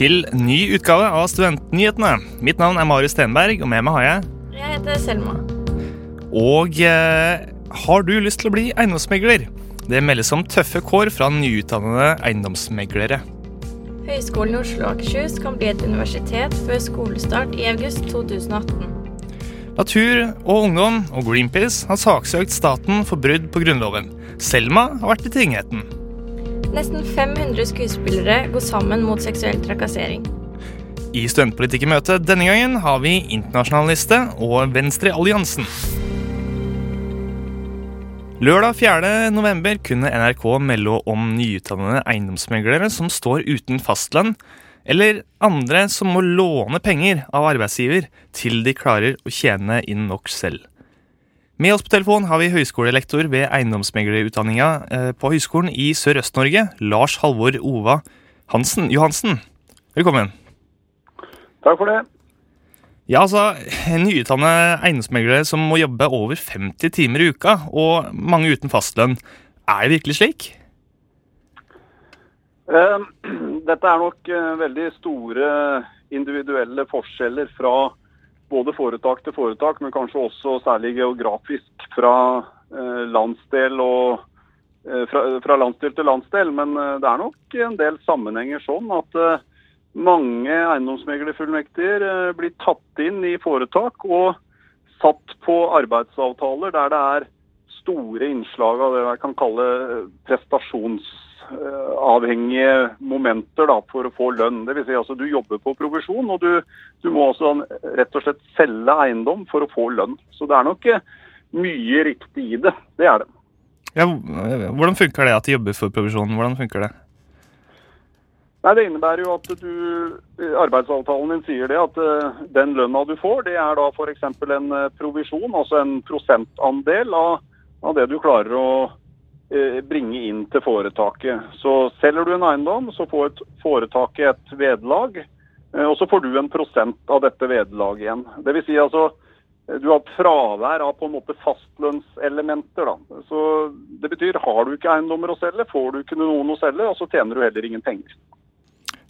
til ny utgave av Studentnyhetene. Mitt navn er Marius Stenberg, og med meg har jeg Jeg heter Selma. Og eh, har du lyst til å bli eiendomsmegler? Det meldes om tøffe kår fra nyutdannede eiendomsmeglere. Høgskolen i Oslo og Akershus kan bli et universitet før skolestart i august 2018. Natur og Ungdom og Greenpeace har saksøkt staten for brudd på Grunnloven. Selma har vært i tingretten. Nesten 500 skuespillere går sammen mot seksuell trakassering. I Studentpolitikermøtet denne gangen har vi Internasjonaliste og Venstrealliansen. Lørdag 4. november kunne NRK melde om nyutdannede eiendomsmeglere som står uten fastlønn, eller andre som må låne penger av arbeidsgiver til de klarer å tjene inn nok selv. Med oss på telefon har vi høyskolelektor ved eiendomsmeglerutdanninga eh, på Høgskolen i Sørøst-Norge, Lars Halvor Ova Hansen Johansen. Velkommen. Takk for det. Ja, altså, Nyutdannede eiendomsmeglere som må jobbe over 50 timer i uka, og mange uten fastlønn. Er det virkelig slik? Eh, Dette er nok eh, veldig store individuelle forskjeller fra både foretak til foretak, men kanskje også særlig geografisk fra eh, landsdel og fra, fra landsdel til landsdel. Men det er nok en del sammenhenger sånn at mange eiendomsmeglerfullmektiger blir tatt inn i foretak og satt på arbeidsavtaler der det er store innslag av det jeg kan kalle prestasjonsavhengige momenter da, for å få lønn. Det vil si altså Du jobber på provisjon, og du, du må også rett og slett selge eiendom for å få lønn. Så det er nok mye riktig i det. Det er det. Ja, hvordan funker det at de jobber for provisjonen? Hvordan funker det? Nei, Det innebærer jo at du, arbeidsavtalen din sier det at den lønna du får, det er da f.eks. en provisjon, altså en prosentandel av, av det du klarer å bringe inn til foretaket. Så selger du en eiendom, så får et foretaket et vederlag, og så får du en prosent av dette vederlaget igjen. Vil si altså du har fravær av på en måte fastlønnselementer. da. Så Det betyr har du ikke eiendommer å selge, får du ikke noen å selge, og så tjener du heller ingen penger.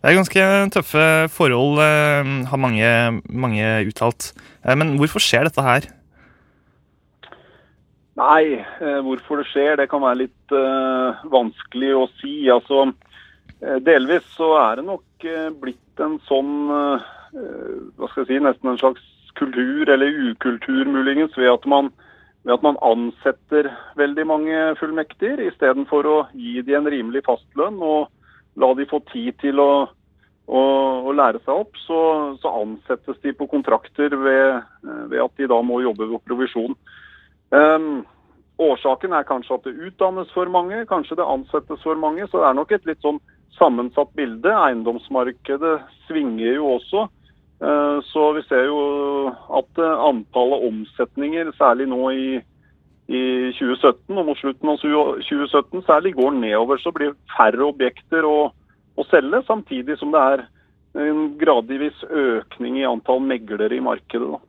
Det er ganske tøffe forhold, eh, har mange, mange uttalt. Eh, men hvorfor skjer dette her? Nei, eh, hvorfor det skjer, det kan være litt uh, vanskelig å si. Altså, delvis så er det nok blitt en sånn uh, hva skal jeg si, nesten en slags kultur, eller ukultur muligens, ved at man, ved at man ansetter veldig mange fullmektiger, istedenfor å gi de en rimelig fastlønn. og la de få tid til å, å lære seg opp, så, så, ansettes de på kontrakter ved, ved, at de da må jobbe ved provisjon. Um, årsaken er kanskje at det utdannes for mange, kanskje det ansettes for mange. Så det er nok et litt sånn sammensatt bilde. Eiendomsmarkedet svinger jo også. Uh, så vi ser jo at antallet omsetninger, særlig nå i i 2017 og mot slutten av 2017 særlig går nedover. Så blir det færre objekter å, å, selge, samtidig som det er en gradvis økning i antall meglere i markedet. Da.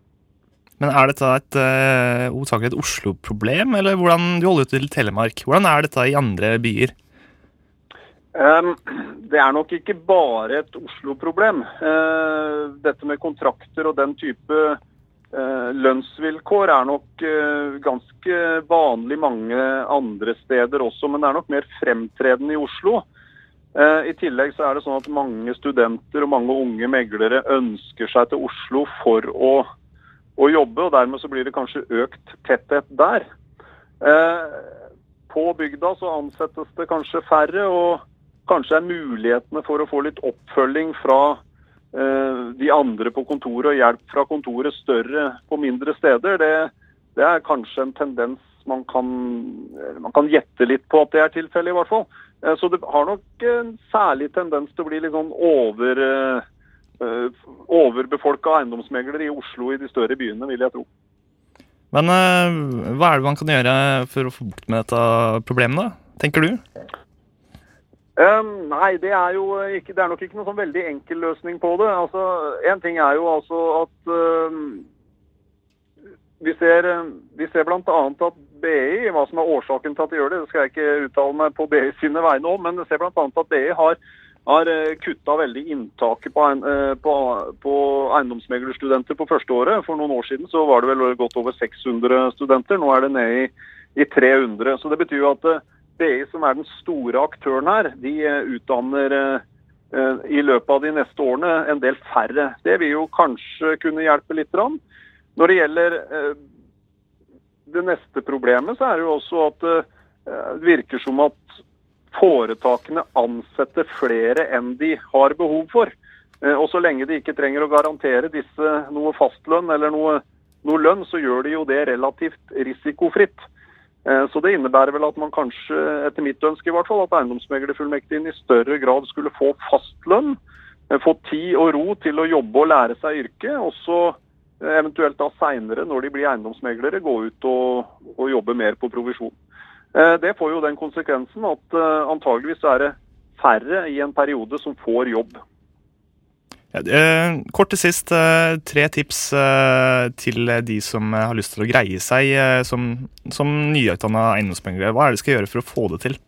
Men Er dette et uh, et Oslo-problem, eller hvordan du holder ut til Telemark? Hvordan er dette i andre byer? Um, det er nok ikke bare et Oslo-problem. Uh, dette med kontrakter og den type uh, lønnsvilkår er nok uh, ganske vanlig mange andre steder også, men det er nok mer fremtredende i Oslo. I tillegg så er det sånn at mange studenter og mange unge meglere ønsker seg til Oslo for å, å jobbe, og dermed så blir det kanskje økt tetthet der. På bygda så ansettes det kanskje færre, og kanskje er mulighetene for å få litt oppfølging fra Eh, de andre på kontoret og hjelp fra kontoret større på mindre steder, det, det er kanskje en tendens man kan, man kan gjette litt på at det er tilfellet, i hvert fall. Eh, så det har nok en særlig tendens til å bli litt sånn over, overbefolka eiendomsmeglere i Oslo i de større byene, vil jeg tro. Men uh, hva er det man kan gjøre for å få bukt med dette problemet, da? Tenker du? Um, nei, det er jo ikke, det er nok ikke noen sånn veldig enkel løsning på det. Altså, En ting er jo altså at um, vi ser, vi ser bl.a. at BI, hva som er årsaken til at de gjør det, det skal jeg ikke uttale meg på BI sine vegne om, men vi ser bl.a. at BI har, har eh, kutta veldig inntaket på, eh, på, på eiendomsmeglerstudenter på første året. For noen år siden så var det vel godt over 600 studenter. Nå er det nede i, i 300. Så det betyr jo at eh, BI, som er den store aktøren her, de utdanner i løpet av de neste årene en del færre. Det vil jo kanskje kunne hjelpe litt. Når det gjelder det neste problemet, så er det jo også at det virker som at foretakene ansetter flere enn de har behov for. Og så lenge de ikke trenger å garantere disse noe fastlønn eller noe, noe lønn, så gjør de jo det relativt risikofritt. Så det innebærer vel at man kanskje, etter mitt ønske i hvert fall, at eiendomsmeglerfullmektigen i større grad skulle få fastlønn. Få tid og ro til å jobbe og lære seg yrket. Og så eventuelt da seinere, når de blir eiendomsmeglere, gå ut og, og jobbe mer på provisjon. Det får jo den konsekvensen at antageligvis er det færre i en periode som får jobb. Eh, kort til sist, eh, tre tips eh, til de som har lyst til å greie seg som, som nyutdanna eiendomsmeglere. Hva er det de skal gjøre for å få det til?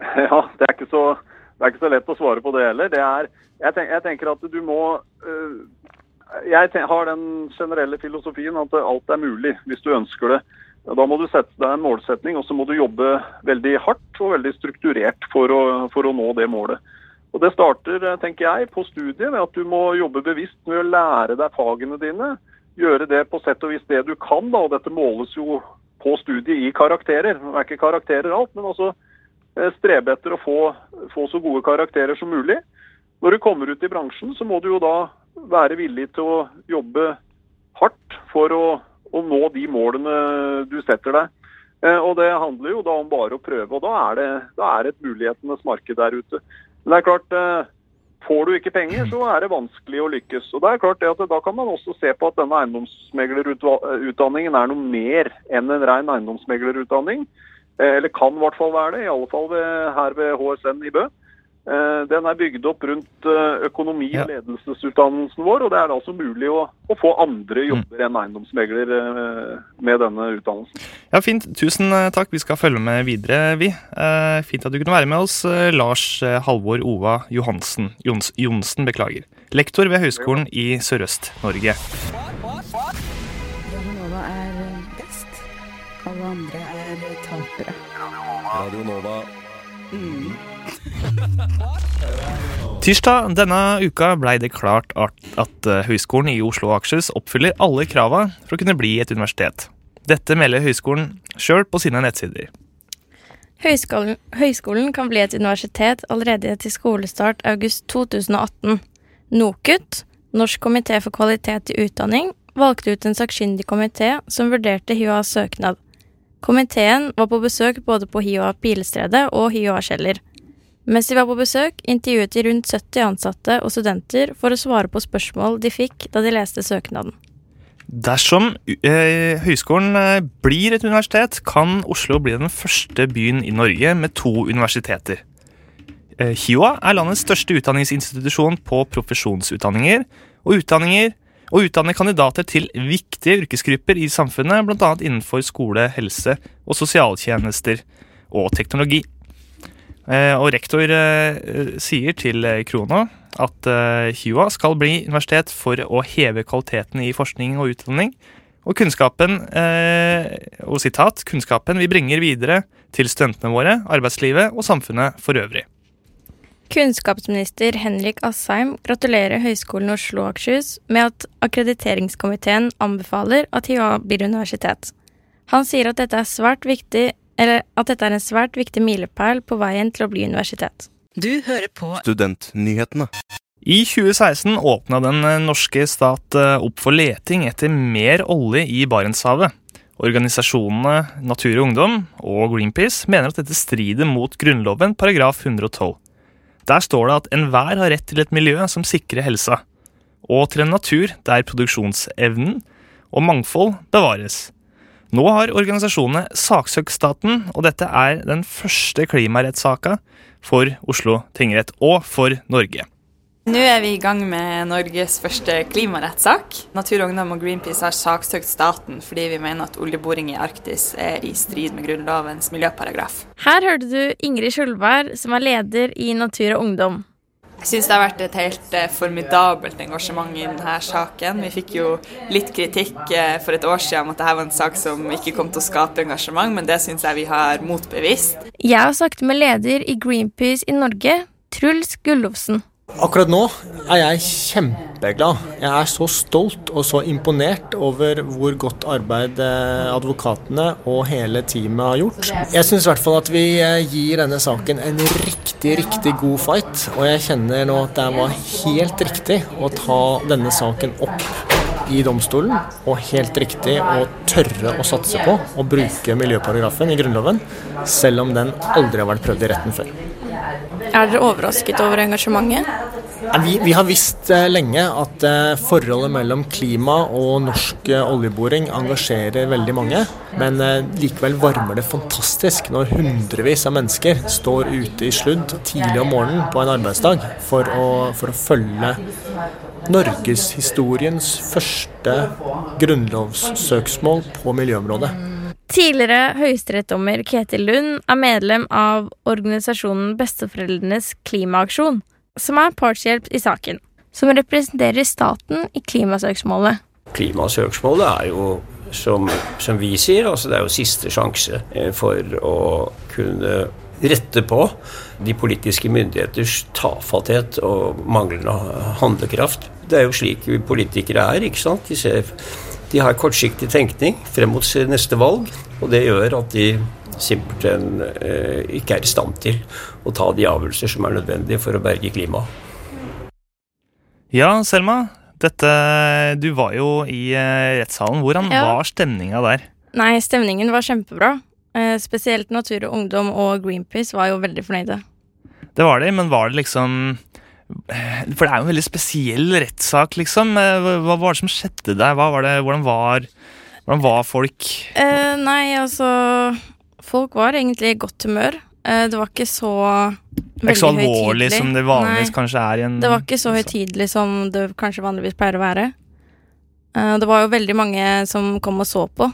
Ja, det er ikke så, det er ikke så lett å svare på det heller. Det er, jeg, tenker, jeg, tenker at du må Jeg har den generelle filosofien at alt er mulig hvis du ønsker det. Da må du sette deg en målsetning, og så må du jobbe veldig hardt og veldig strukturert for å, for å nå det målet. Og Det starter tenker jeg, på studiet ved at du må jobbe bevisst med å lære deg fagene dine. Gjøre det på sett og vis det du kan. da, og Dette måles jo på studiet i karakterer. Det er ikke karakterer alt, men også strebe etter å få, få så gode karakterer som mulig. Når du kommer ut i bransjen, så må du jo da være villig til å jobbe hardt for å, å nå de målene du setter deg. Og Det handler jo da om bare å prøve, og da er det, da er det et mulighetenes marked der ute. Men det er klart, får du ikke penger, så er det vanskelig å lykkes. Og det er klart det at Da kan man også se på at denne eiendomsmeglerutdanningen er noe mer enn en ren eiendomsmeglerutdanning. Eller kan i hvert fall være det, i alle fall her ved HSN i Bø. Den er bygd opp rundt økonomi- og ledelsesutdannelsen vår, og det er altså mulig å, å få andre jobber enn eiendomsmegler med denne utdannelsen. Ja, Fint. Tusen takk. Vi skal følge med videre, vi. Fint at du kunne være med oss, Lars Halvor Ova Johansen. Jons, Jonsen, beklager. Lektor ved Høgskolen i Sørøst-Norge. Radio Nova er best. Alle andre er tapere. Radio Nova. Tirsdag denne uka blei det klart at, at Høgskolen i Oslo og Akershus oppfyller alle krava for å kunne bli et universitet. Dette melder høyskolen sjøl på sine nettsider. Høyskolen, høyskolen kan bli et universitet allerede til skolestart august 2018. NOKUT, Norsk komité for kvalitet i utdanning, valgte ut en sakkyndig komité som vurderte HiOAs søknad. Komiteen var på besøk både på HiOA Pilestredet og HiOA Kjeller. Mens de var på besøk, intervjuet de rundt 70 ansatte og studenter for å svare på spørsmål de fikk da de leste søknaden. Dersom eh, høyskolen eh, blir et universitet, kan Oslo bli den første byen i Norge med to universiteter. Eh, HiOA er landets største utdanningsinstitusjon på profesjonsutdanninger og utdanninger og utdanner kandidater til viktige yrkesgrupper i samfunnet, bl.a. innenfor skole, helse og sosialtjenester og teknologi. Og rektor sier til Krono at HiOA skal bli universitet for å heve kvaliteten i forskning og utdanning. Og kunnskapen og sitat, kunnskapen vi bringer videre til studentene våre, arbeidslivet og samfunnet for øvrig. Kunnskapsminister Henrik Asheim gratulerer Høgskolen Oslo og Akershus med at akkrediteringskomiteen anbefaler at HiOA blir universitet. Han sier at dette er svært viktig eller at dette er en svært viktig milepæl på veien til å bli universitet. Du hører på Studentnyhetene. I 2016 åpna den norske stat opp for leting etter mer olje i Barentshavet. Organisasjonene Natur og Ungdom og Greenpeace mener at dette strider mot Grunnloven paragraf 112. Der står det at enhver har rett til et miljø som sikrer helsa, og til en natur der produksjonsevnen og mangfold bevares. Nå har organisasjonene saksøkt staten, og dette er den første klimarettssaka for Oslo tingrett og for Norge. Nå er vi i gang med Norges første klimarettssak. Natur og Ungdom og Greenpeace har saksøkt staten fordi vi mener at oljeboring i Arktis er i strid med Grunnlovens miljøparagraf. Her hørte du Ingrid Skjulberg, som er leder i Natur og Ungdom. Jeg syns det har vært et helt eh, formidabelt engasjement i denne saken. Vi fikk jo litt kritikk eh, for et år siden om at dette var en sak som ikke kom til å skape engasjement, men det syns jeg vi har motbevist. Jeg har snakket med leder i Greenpeace i Norge, Truls Gullofsen. Akkurat nå er jeg kjempeglad. Jeg er så stolt og så imponert over hvor godt arbeid eh, advokatene og hele teamet har gjort. Jeg syns i hvert fall at vi eh, gir denne saken en riktig, riktig god fight. Og jeg kjenner nå at det var helt riktig å ta denne saken opp i domstolen, og helt riktig å tørre å satse på å bruke miljøparagrafen i Grunnloven, selv om den aldri har vært prøvd i retten før. Er dere overrasket over engasjementet? Vi, vi, har visst eh, lenge at eh, forholdet mellom klima og norsk eh, oljeboring engasjerer veldig mange. Men likevel varmer det fantastisk når hundrevis av mennesker står ute i sludd tidlig om morgenen på en arbeidsdag for å, for å følge norgeshistoriens første grunnlovssøksmål på miljøområdet. Tidligere høyesterettsdommer Ketil Lund er medlem av organisasjonen Besteforeldrenes klimaaksjon, som er partshjelp i saken, som representerer staten i klimasøksmålet. Klimasøksmålet er jo, som, som vi sier, altså det er jo siste sjanse eh, for å kunne rette på de politiske myndigheters tafatthet og manglende handlekraft. Det er jo slik politikere er, ikke sant. De ser de har kortsiktig tenkning frem mot neste valg, og det gjør at de simpelthen eh, ikke er i stand til å ta de avgjørelser som er nødvendige for å berge klimaet. Ja, Selma. Dette, du var jo i eh, rettssalen. Hvordan Ja. var stemninga der? Nei, stemningen var kjempebra. Eh, spesielt Natur og Ungdom og Greenpeace var jo veldig fornøyde. Det var det, men var det liksom For det er jo en veldig spesiell rettssak, liksom. Eh, Hva var det som skjedde der? Var det, hvordan, var, hvordan var folk? Eh, nei, altså Folk var egentlig i godt humør. Eh, det var ikke så veldig ikke så alvorlig som det vanligvis Nei, kanskje er i en Det var ikke så høytidelig som det kanskje vanligvis pleier å være. Eh, det var jo veldig mange som kom og så på.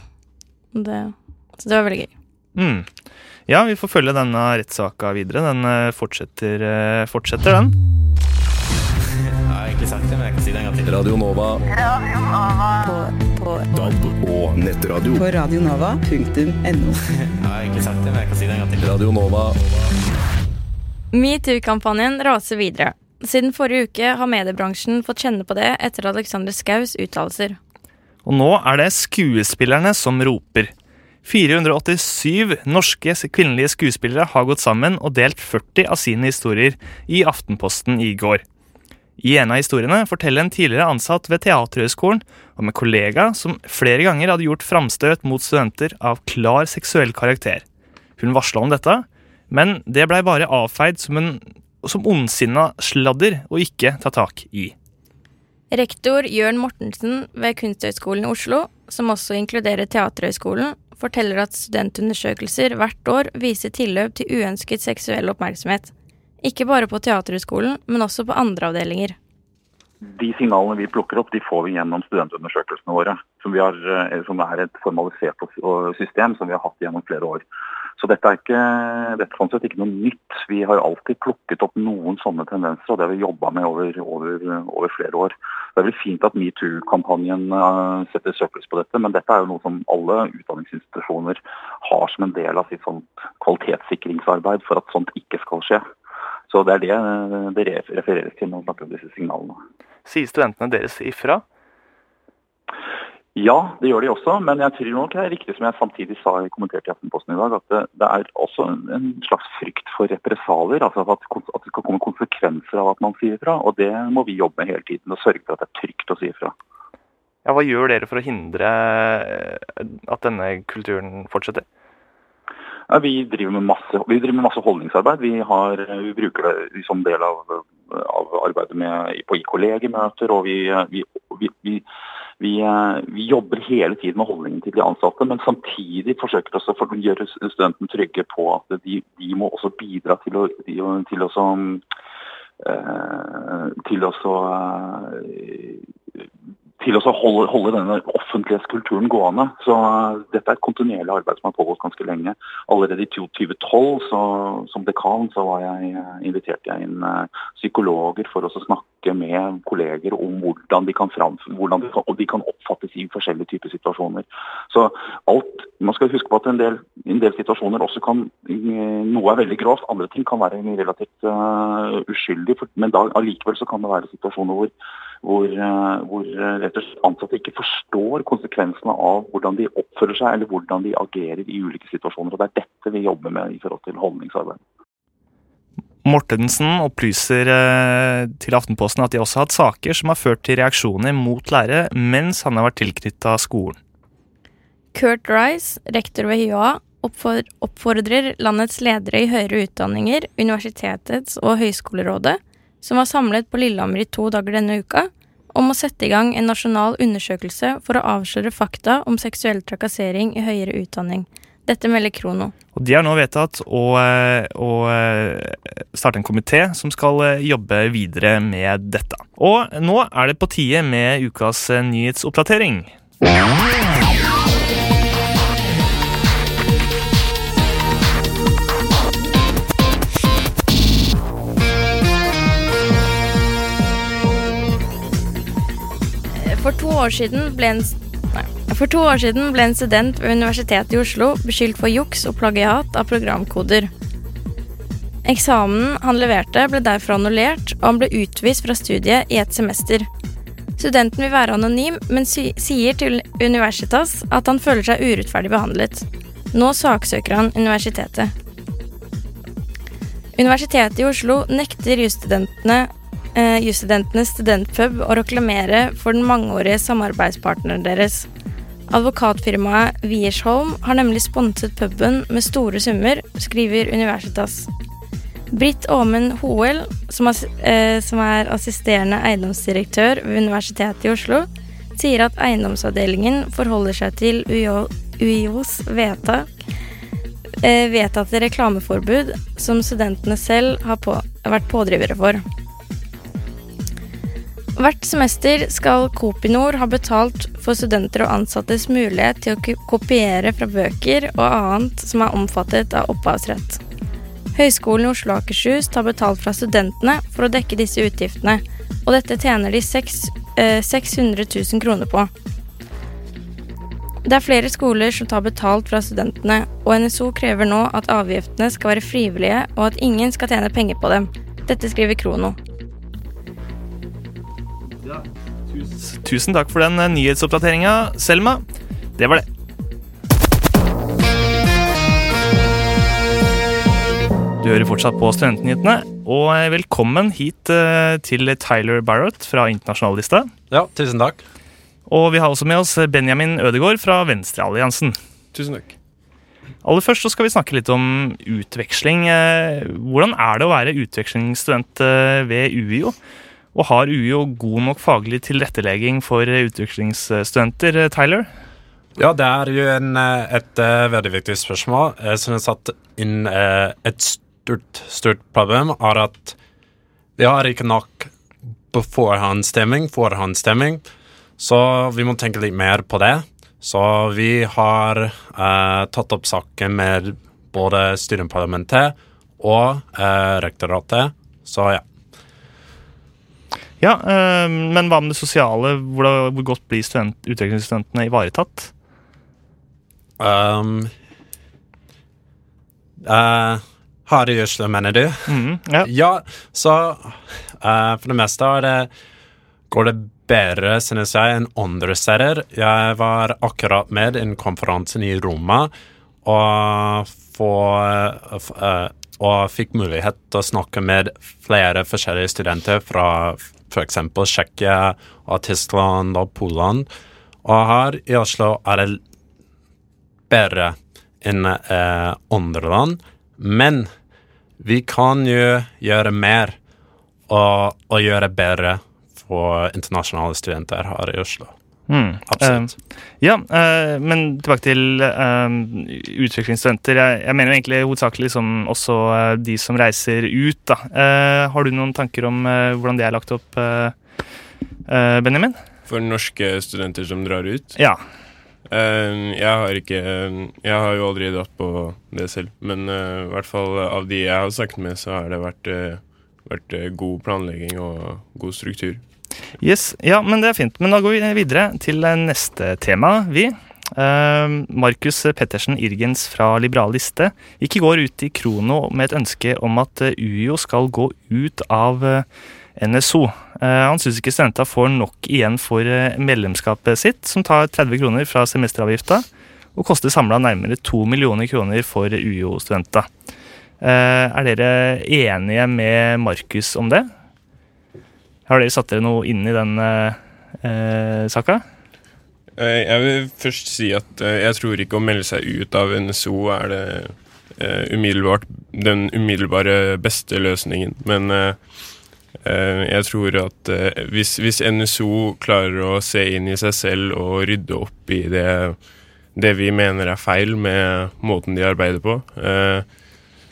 Det, så det var veldig gøy. Mm. Ja, vi får følge denne rettssaka videre. Den fortsetter, fortsetter, eh, fortsetter den. Radio Nova På, på, DAB og nettradio. på radionova.no. Radio Nova Metoo-kampanjen raser videre. Siden forrige uke har mediebransjen fått kjenne på det etter Alexander Skaus uttalelser. Og nå er det skuespillerne som roper. 487 norske kvinnelige skuespillere har gått sammen og delt 40 av sine historier i Aftenposten i går. I en av historiene forteller en tidligere ansatt ved Teaterhøgskolen om en kollega som flere ganger hadde gjort framstøt mot studenter av klar seksuell karakter. Hun varsla om dette, men det blei bare avfeid som, en, som ondsinna sladder og ikke ta tak i. Rektor Jørn Mortensen ved Kunsthøgskolen i Oslo, som også inkluderer Teaterhøgskolen, forteller at studentundersøkelser hvert år viser tilløp til uønsket seksuell oppmerksomhet. Ikke bare på Teaterhøgskolen, men også på andre avdelinger. De signalene vi plukker opp, de får vi gjennom studentundersøkelsene våre. Som, har, eh, som er et formalisert system som vi har hatt gjennom flere år. Så dette er ikke, dette sånn sett ikke noe nytt. Vi har alltid plukket opp noen sånne tendenser, og det har vi jobba med over, over, over flere år. Det er vel fint at metoo-kampanjen eh, setter søkelys på dette, men dette er jo noe som alle utdanningsinstitusjoner har som en del av sitt sånt kvalitetssikringsarbeid for at sånt ikke skal skje. Så det er det eh, det refereres til når man snakker om disse signalene. Sier studentene deres ifra? Ja, det gjør de også, men jeg tror nok det er riktig som jeg samtidig sa i kommentert i Aftenposten i dag, at det, det er også en, slags frykt for represalier. altså at, at det skal komme konsekvenser av at man sier fra. Og det må vi jobbe med hele tiden, og sørge for at det er trygt å si fra. Ja, hva gjør dere for å hindre eh, at denne kulturen fortsetter? Ja, vi, driver med masse, vi driver med masse holdningsarbeid. Vi, har, vi bruker det som del av, av arbeidet med, på i kollegemøter. og vi, vi, vi vi, vi, jobber hele tiden med holdningen til de ansatte, men samtidig forsøker også å gjøre studentene trygge på at de, de, må også bidra til å, til å, eh, til også, til å holde, holde, denne offentlighetskulturen gående. Så uh, Dette er et kontinuerlig arbeid som har pågått ganske lenge. Allerede i 2012 så, som dekan så var jeg, uh, inviterte jeg inn uh, psykologer for å snakke med kolleger om hvordan de kan, hvordan de kan, de kan oppfattes i forskjellige typer situasjoner. Så alt, Man skal huske på at en del, en del situasjoner også kan Noe er veldig grovt, andre ting kan være relativt uh, uskyldig, for, men allikevel så kan det være situasjoner hvor hvor, eh, hvor eh, rett og slett ansatte ikke forstår konsekvensene av hvordan de oppfører seg eller hvordan de agerer i ulike situasjoner. og Det er dette vi jobber med i forhold til holdningsarbeid. Mortensen opplyser eh, til Aftenposten at de også har hatt saker som har ført til reaksjoner mot lærere mens han har vært tilknytta skolen. Kurt Rice, rektor ved HiOA, oppfordrer landets ledere i høyere utdanninger, universitetets og høyskolerådet som var samlet på Lillehammer i to dager denne uka, om å sette i gang en nasjonal undersøkelse for å avsløre fakta om seksuell trakassering i høyere utdanning. Dette melder Krono. Og De har nå vedtatt å, eh, å eh, starte en komité som skal eh, jobbe videre med dette. Og nå er det på tide med ukas nyhetsoppdatering. For to år siden ble en for to år siden ble en student ved Universitetet i Oslo beskyldt for juks og plagiat av programkoder. Eksamen han leverte, ble derfor annullert, og han ble utvist fra studiet i et semester. Studenten vil være anonym, men sier til Universitas at han føler seg urettferdig behandlet. Nå saksøker han universitetet. Universitetet i Oslo nekter jusstudentene eh, jusstudentenes studentpub å reklamere for den mangeårige samarbeidspartneren deres. Advokatfirmaet Wiersholm har nemlig sponset puben med store summer, skriver Universitas. Britt Aamen Hoel, som, eh, som er assisterende eiendomsdirektør ved Universitetet i Oslo, sier at eiendomsavdelingen forholder seg til UiOs vedtak eh, vedtatte reklameforbud som studentene selv har på, vært pådrivere for. Hvert semester skal Kopinor ha betalt for studenter og ansattes mulighet til å kopiere fra bøker og annet som er omfattet av opphavsrett. Høgskolen i Oslo og Akershus tar betalt fra studentene for å dekke disse utgiftene, og dette tjener de 6, eh, 600 000 kroner på. Det er flere skoler som tar betalt fra studentene, og NSO krever nå at avgiftene skal være frivillige, og at ingen skal tjene penger på dem. Dette skriver Krono. Tusen takk for den eh, nyhetsoppdateringa, Selma. Det var det. Du hører fortsatt på Studentnyhetene, og eh, velkommen hit eh, til Tyler Barrett fra Internasjonallista. Ja, tusen takk. Og vi har også med oss Benjamin Ødegaard fra Venstrealliansen. Tusen takk. Aller først så skal vi snakke litt om utveksling. Hvordan er det å være utvekslingsstudent ved UiO? Og har UiO god nok faglig tilrettelegging for utvekslingsstudenter, Tyler? Ja, det er jo en, eh, et veldig viktig spørsmål. Jeg synes at in, uh, et stort, stort problem er at vi har ikke nok forhåndsstemming, forhåndsstemming, så vi må tenke litt mer på det. Så vi har eh, tatt opp saken med både studentparlamentet og rektoratet. Så ja. Ja, øh, Men hva med det sosiale? Hvor, hvor godt blir student, utvekslingsstudentene ivaretatt? Um, uh, Harde gjødsel, mener du? Mm, ja. ja. så uh, for det meste det, går det bedre, synes jeg, enn andre steder. Jeg var akkurat med i en konferanse i Roma og, for, uh, og fikk mulighet til å snakke med flere forskjellige studenter fra f.eks. Tsjekkia Tyskland og Polen. Og her i Oslo er det bedre enn eh, andre land, men vi kan jo gjøre mer og, og gjøre bedre for internasjonale studenter her i Oslo. Mm. Absolutt. Uh, ja, uh, men tilbake til uh, utvekslingsstudenter. Jeg, jeg mener jo egentlig hovedsakelig liksom også eh, de som reiser ut. Da. Eh, har du noen tanker om eh, hvordan det er lagt opp, eh, eh, Benjamin? For norske studenter som drar ut? Ja. Eh, jeg har ikke Jeg har jo aldri dratt på det selv, men eh, i hvert fall av de jeg har snakket med, så har det vært, eh, vært eh, god planlegging og god struktur. Yes, ja, men det er fint. Men da går vi videre til eh, neste tema, vi. Eh, Markus Pettersen Irgens fra Liberal Liste gikk i går ut i Krono med et ønske om at eh, UiO skal gå ut av NSO. Han syns ikke studentene får nok igjen for medlemskapet sitt, som tar 30 kroner fra semesteravgifta, og koster samla nærmere 2 millioner kroner for UiO-studenter. Er dere enige med Markus om det? Har dere satt dere noe inn i den eh, eh, saka? Eh, Jeg vil først si at eh, jeg tror ikke å melde seg ut av NSO er det umiddelbart den umiddelbare beste løsningen. Men jeg tror at hvis, hvis NSO klarer å se inn i seg selv og rydde opp i det, det vi mener er feil med måten de arbeider på,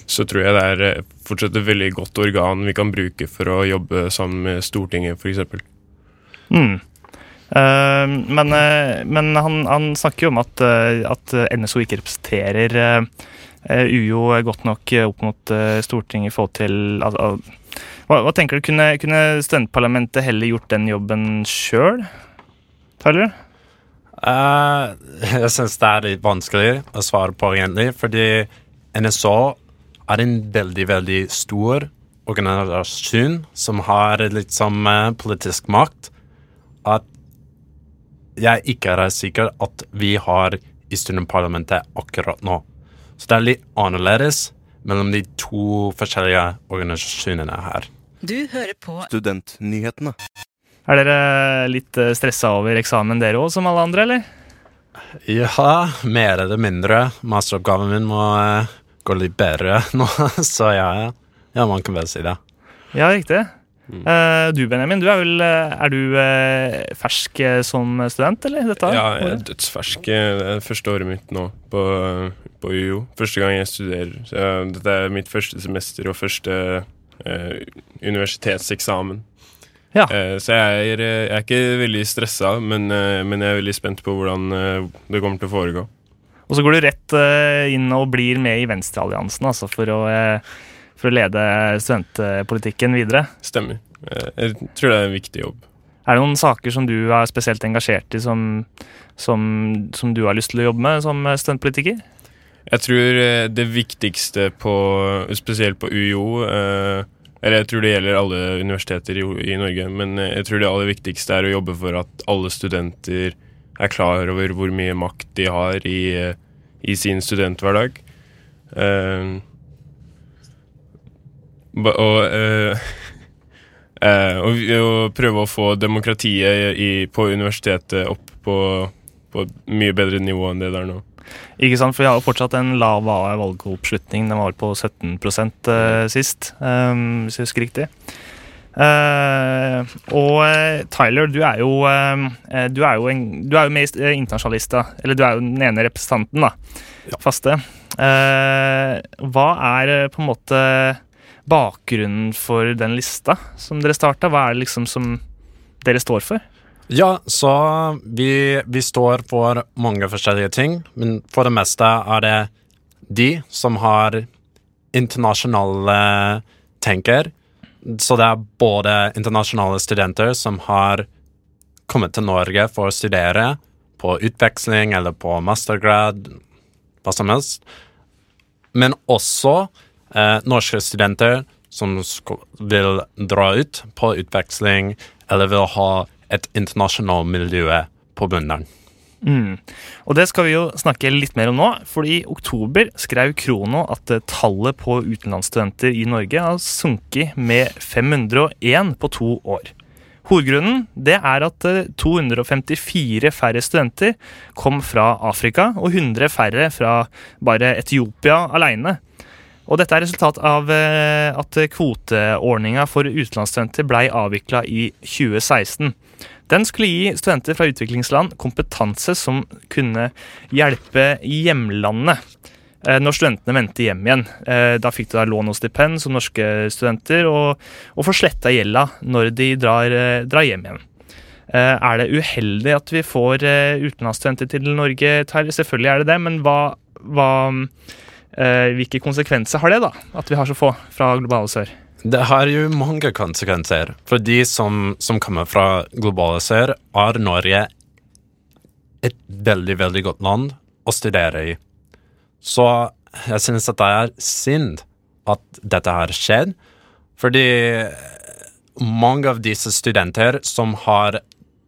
så tror jeg det er eh, fortsatt et veldig godt organ vi kan bruke for å jobbe sammen med Stortinget, f.eks. Mm. Eh, men eh, men han, han snakker jo om at, at NSO ikke representerer UiO godt nok opp mot Stortinget i forhold til hva, hva tenker du, kunne, kunne studentparlamentet heller gjort den jobben sjøl? Tyler? Eh, jeg syns det er litt vanskelig å svare på, egentlig, fordi NSO er en veldig, veldig stor organisasjon som har litt som eh, politisk makt. At jeg ikke er sikker at vi har i studentparlamentet akkurat nå. Så det er litt annerledes mellom de to forskjellige organisasjonene her. Du hører på Studentnyhetene. Er dere litt eh, stressa over eksamen dere òg, som alle andre, eller? Ja, mer eller mindre. Masteroppgaven min må eh, gå litt bedre nå, så ja, ja. man kan vel si det. Ja, riktig. Mm. du Benjamin, du er vel eh, Er du eh, fersk eh, som student, eller? Dette Ja, jeg er dødsfersk. Det er første året mitt nå på, på UiO. Første gang jeg studerer. Så dette er mitt første semester og første eh, universitetseksamen. Ja. Eh, så jeg er, eh, jeg er ikke veldig stressa, men, eh, men jeg er veldig spent på hvordan eh, det kommer til å foregå. Og så går du rett eh, inn og blir med i Venstrealliansen, altså for å, eh, for å lede studentpolitikken videre. Stemmer. Eh, jeg tror det er en viktig jobb. Er det noen saker som du er spesielt engasjert i, som, som, som du har lyst til å jobbe med som studentpolitiker? Jeg tror det viktigste på Spesielt på UiO Eller jeg tror det gjelder alle universiteter i, i Norge, men jeg tror det aller viktigste er å jobbe for at alle studenter er klar over hvor mye makt de har i, i sin studenthverdag. Uh, og uh, eh, og, og prøve å få demokratiet i, på universitetet opp på, på mye bedre nivå enn det der nå. Ikke sant, for vi har jo fortsatt en lav valgoppslutning. Den var på 17 eh, sist, eh, hvis jeg husker riktig. Eh, og eh, Tyler, du er jo, uh, du er jo, en, du er jo med i internasjonalista. Eller du er jo den ene representanten, da. Ja. Faste. Uh, hva er på en måte bakgrunnen for den lista som dere starta? Hva er det liksom som dere står for? Ja, så vi, vi står for mange forskjellige ting, men for det meste er det de som har internasjonale tenker. Så det er både internasjonale studenter som har kommet til Norge for å studere på utveksling eller på mastergrad, hva som helst. Men også eh, norske studenter som vil dra ut på utveksling eller vil ha et internasjonalt miljø på bunnen. Mm. Og det skal vi jo snakke litt mer om nå, for i oktober skrev Krono at eh, tallet på utenlandsstudenter i Norge har sunket med 501 på to år. Hovedgrunnen det er at eh, 254 færre studenter kom fra Afrika, og 100 færre fra bare Etiopia aleine. Og dette er resultat av eh, at kvoteordninga for utenlandsstudenter blei avvikla i 2016. Den skulle gi studenter fra utviklingsland kompetanse som kunne hjelpe hjemlandet eh, når studentene vendte hjem igjen. Eh, Da fikk de da lån og stipend som norske studenter, og, og får sletta gjelda når de drar, eh, drar hjem igjen. Er det uheldig at vi får utenlandsstudenter til Norge, Terje? Selvfølgelig er det det, men hva, hva hvilke konsekvenser har det, da? At vi har så få fra globale sør? Det har jo mange konsekvenser. For de som, som kommer fra globale sør, er Norge et veldig, veldig godt land å studere i. Så jeg synes at det er synd at dette har skjedd, fordi mange av disse studenter som har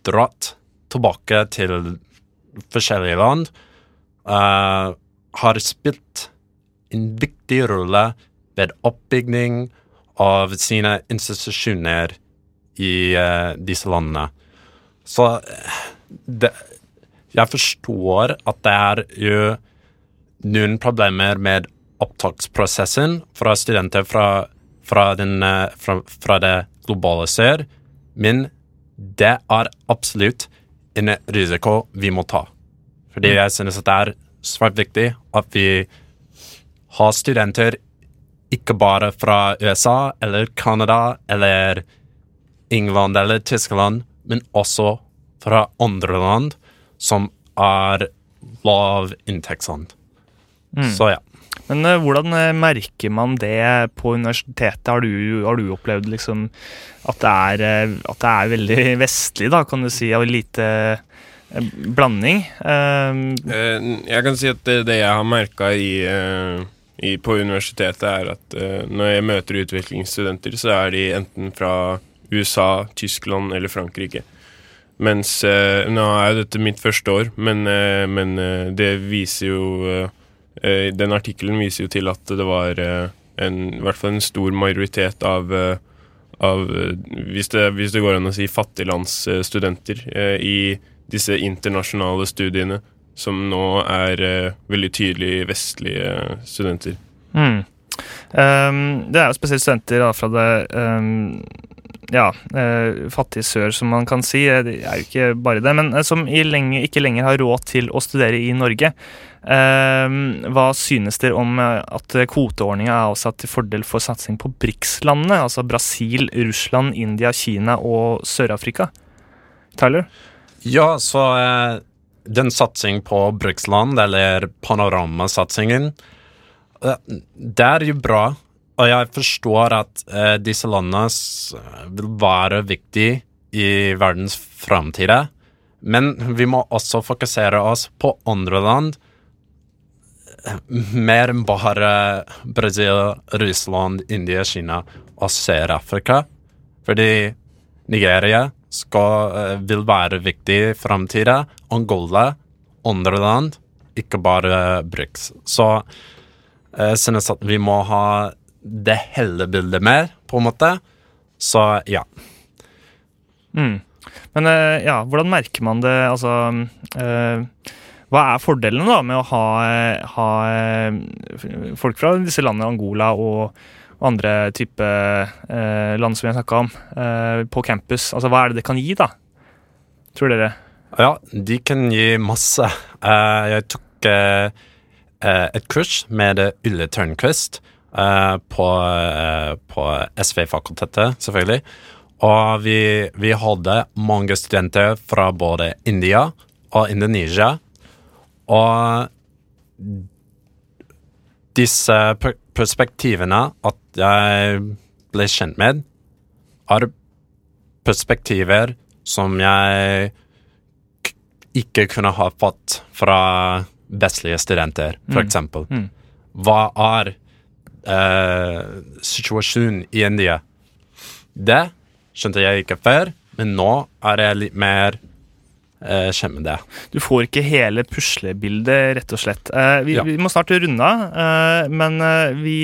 dratt tilbake til forskjellige land, uh, har spilt en viktig rolle ved oppbygging av sine institusjoner i uh, disse landene. Så eh, det, jeg forstår at det er jo noen problemer med opptaksprosessen fra studenter fra, fra, den, eh, fra, fra det globale sør, men det er absolutt en risiko vi må ta. Fordi jeg synes at det er svært viktig at vi har studenter ikke bare fra USA eller Canada eller England eller Tyskland, men også fra andre land som er lavinntektsland. Mm. Så ja. Men uh, hvordan eh, merker man det på universitetet? Har du, har du opplevd liksom at det, er, eh, at det er veldig vestlig, da, kan du si, og lite blanding? Uh, jeg kan si at det, det jeg har merka i, eh, i, på universitetet, er at uh, når jeg møter utviklingsstudenter, så er de enten fra USA, Tyskland eller Frankrike. Mens uh, Nå er jo dette mitt første år, men, uh, men det viser jo Den artikkelen viser jo til at det var en, i hvert fall en stor majoritet av, av hvis, det, hvis det går an å si fattiglandsstudenter i disse internasjonale studiene, som nå er eh, veldig tydelig vestlige studenter. Mm. Um, det er jo spesielt studenter da, fra det um, ja, uh, fattige sør, som man kan si. Eh, Det er jo ikke bare det, men som i lenge, ikke lenger har råd til å studere i Norge. Um, hva synes dere om at kvoteordninga er avsatt til fordel for satsing på BRICS-landene? Altså Brasil, Russland, India, Kina og Sør-Afrika? Tyler? Ja, så eh, den satsing på bruksland, eller panoramasatsingen, eh, det er jo bra. Og jeg forstår at eh, disse landene vil være viktige i verdens framtid. Men vi må også fokusere oss på andre land. Mer enn bare Brasil, Russland, India, Kina og Sør-Afrika. Fordi Nigeria skal, eh, vil være viktig i framtida. Angola, andre land, ikke bare Brix. Så jeg synes at vi må ha det hele bildet mer, på en måte. Så ja. Mm. Men eh, ja, hvordan merker man det? Altså eh, Hva er fordelene da med å ha, eh, ha eh, folk fra disse landene, Angola og, og andre type eh, land som vi har snakka om, eh, på campus? Altså Hva er det det kan gi, da? Tror dere? Ja, de kan gi masse. Eh, jeg tok eh, et kurs med Ulle Tørnquist eh, på, på SV-fakultetet, selvfølgelig. Og vi, vi hadde mange studenter fra både India og Indonesia. Og disse perspektivene at jeg ble kjent med, er perspektiver som jeg ikke kunne ha fått fra vestlige studenter, for Mm. Mm. Hva er eh, situasjonen i India? Det skjønte jeg ikke før, men nå er jeg litt mer eh, kjent med det. Du får ikke hele puslebildet, rett og slett. Eh, vi, Ja. vi må snart runde av, eh, men eh, vi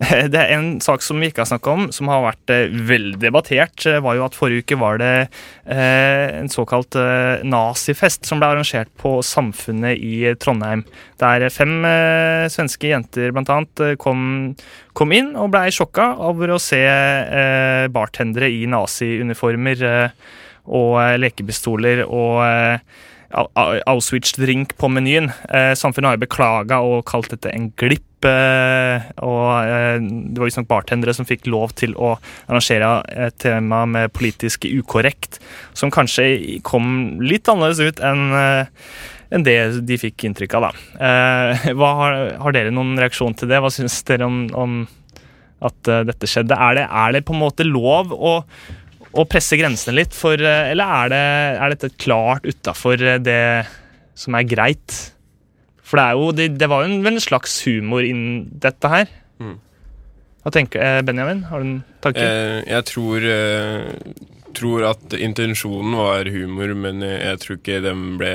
Det er En sak som vi ikke har snakka om, som har vært veldig debattert, var jo at forrige uke var det en såkalt nazifest som ble arrangert på Samfunnet i Trondheim. Der fem svenske jenter blant annet kom, kom inn og blei sjokka over å se bartendere i naziuniformer eh, og eh, lekepistoler og eh, Au- Au- Auschwitz-drink på menyen. Eh, samfunnet har jo beklaga og kalt dette en glipp. Og det var visstnok bartendere som fikk lov til å arrangere et tema med politisk ukorrekt, som kanskje kom litt annerledes ut enn det de fikk inntrykk av. da. Har, har dere noen reaksjon til det? Hva syns dere om, om at dette skjedde? Er det, er det på en måte lov å, å presse grensene litt, for, eh, eller er, det, er dette klart utafor det som er greit? For det, er jo, det, det var jo en, en slags humor innen dette her. Mm. Hva tenker eh, Benjamin? Har du en tanke? Eh, jeg tror, eh, tror at intensjonen var humor, men jeg, tror ikke den ble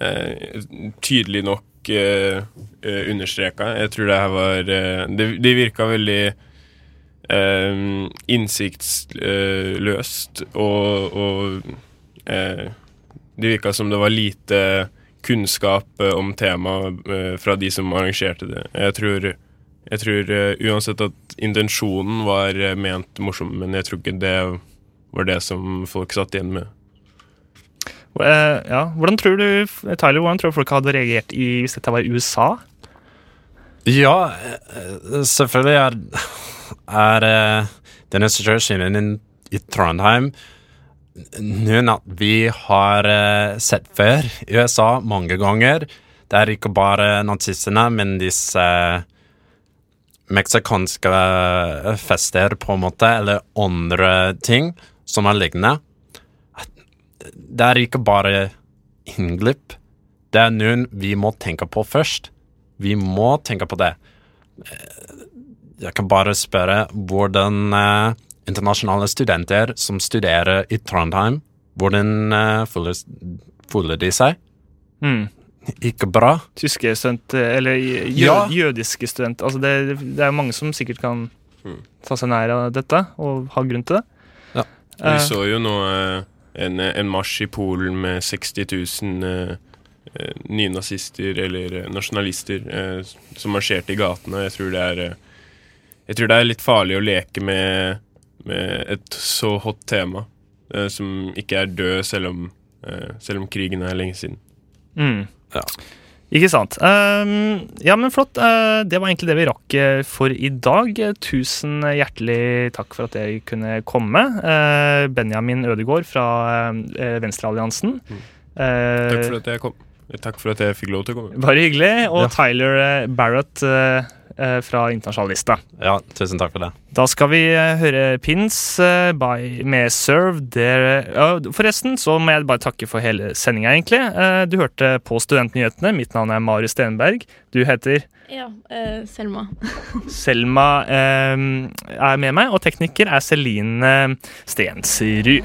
eh, tydelig nok eh, eh, understreka. Jeg tror det her var eh, Det, det virka veldig eh, innsiktsløst, og, og eh, det virka som det var lite kunnskap eh, om temaet eh, fra de som arrangerte det. Jeg tror jeg tror eh, uansett at intensjonen var ment morsom, men jeg tror ikke det var det som folk satt igjen med. Ja. Hvordan tror du Tyler, hvordan tror folk hadde reagert i, hvis dette var i USA? Ja, eh, selvfølgelig er, er eh, denne situasjonen i- i Trondheim noen at vi har eh, sett før i USA mange ganger. Det er ikke bare nazistene, men disse meksikanske fester, på en måte, eller andre ting som er lignende. Det er ikke bare innglipp. Det er noen vi må tenke på først. Vi må tenke på det. Eh, Jeg kan bare spørre hvordan eh, internasjonale studenter som studerer i Trondheim, hvordan eh, føler, føler de seg? Mm. Ikke bra. Tyske studenter, eller jød, Ja. jødiske studenter. Altså det, det er mange som sikkert kan Mm. ta seg nær av dette, og ha grunn til det. Ja. Vi så jo nå en, en marsj i Polen med 60 000 eh, eh, nynazister eller eh, nasjonalister eh, som marsjerte i gatene. Jeg tror det er eh, Jeg tror det er litt farlig å leke med, med et så hot tema eh, som ikke er død selv om, eh, selv om krigen er lenge siden. Mm. Ja. Ikke sant. Um, ja, men flott. Uh, det var egentlig det vi rakk for i dag. Tusen hjertelig takk for at jeg kunne komme. Uh, Benjamin Ødegaard fra uh, Venstrealliansen. Mm. Uh, Takk for at jeg kom. Takk for at jeg fikk lov til å komme. Bare hyggelig. Og Ja. Tyler uh, Barrett uh, uh, fra Internasjonalista Ja, tusen takk for det. Da skal vi uh, høre Pins uh, by, med Serve. Der, forresten så må jeg bare takke for hele sendinga, egentlig. Uh, du hørte på Studentnyhetene. Mitt navn er Mari Stenberg. Du heter Ja, eh, Selma. Selma eh, er med meg, og tekniker er Celine Stensrud.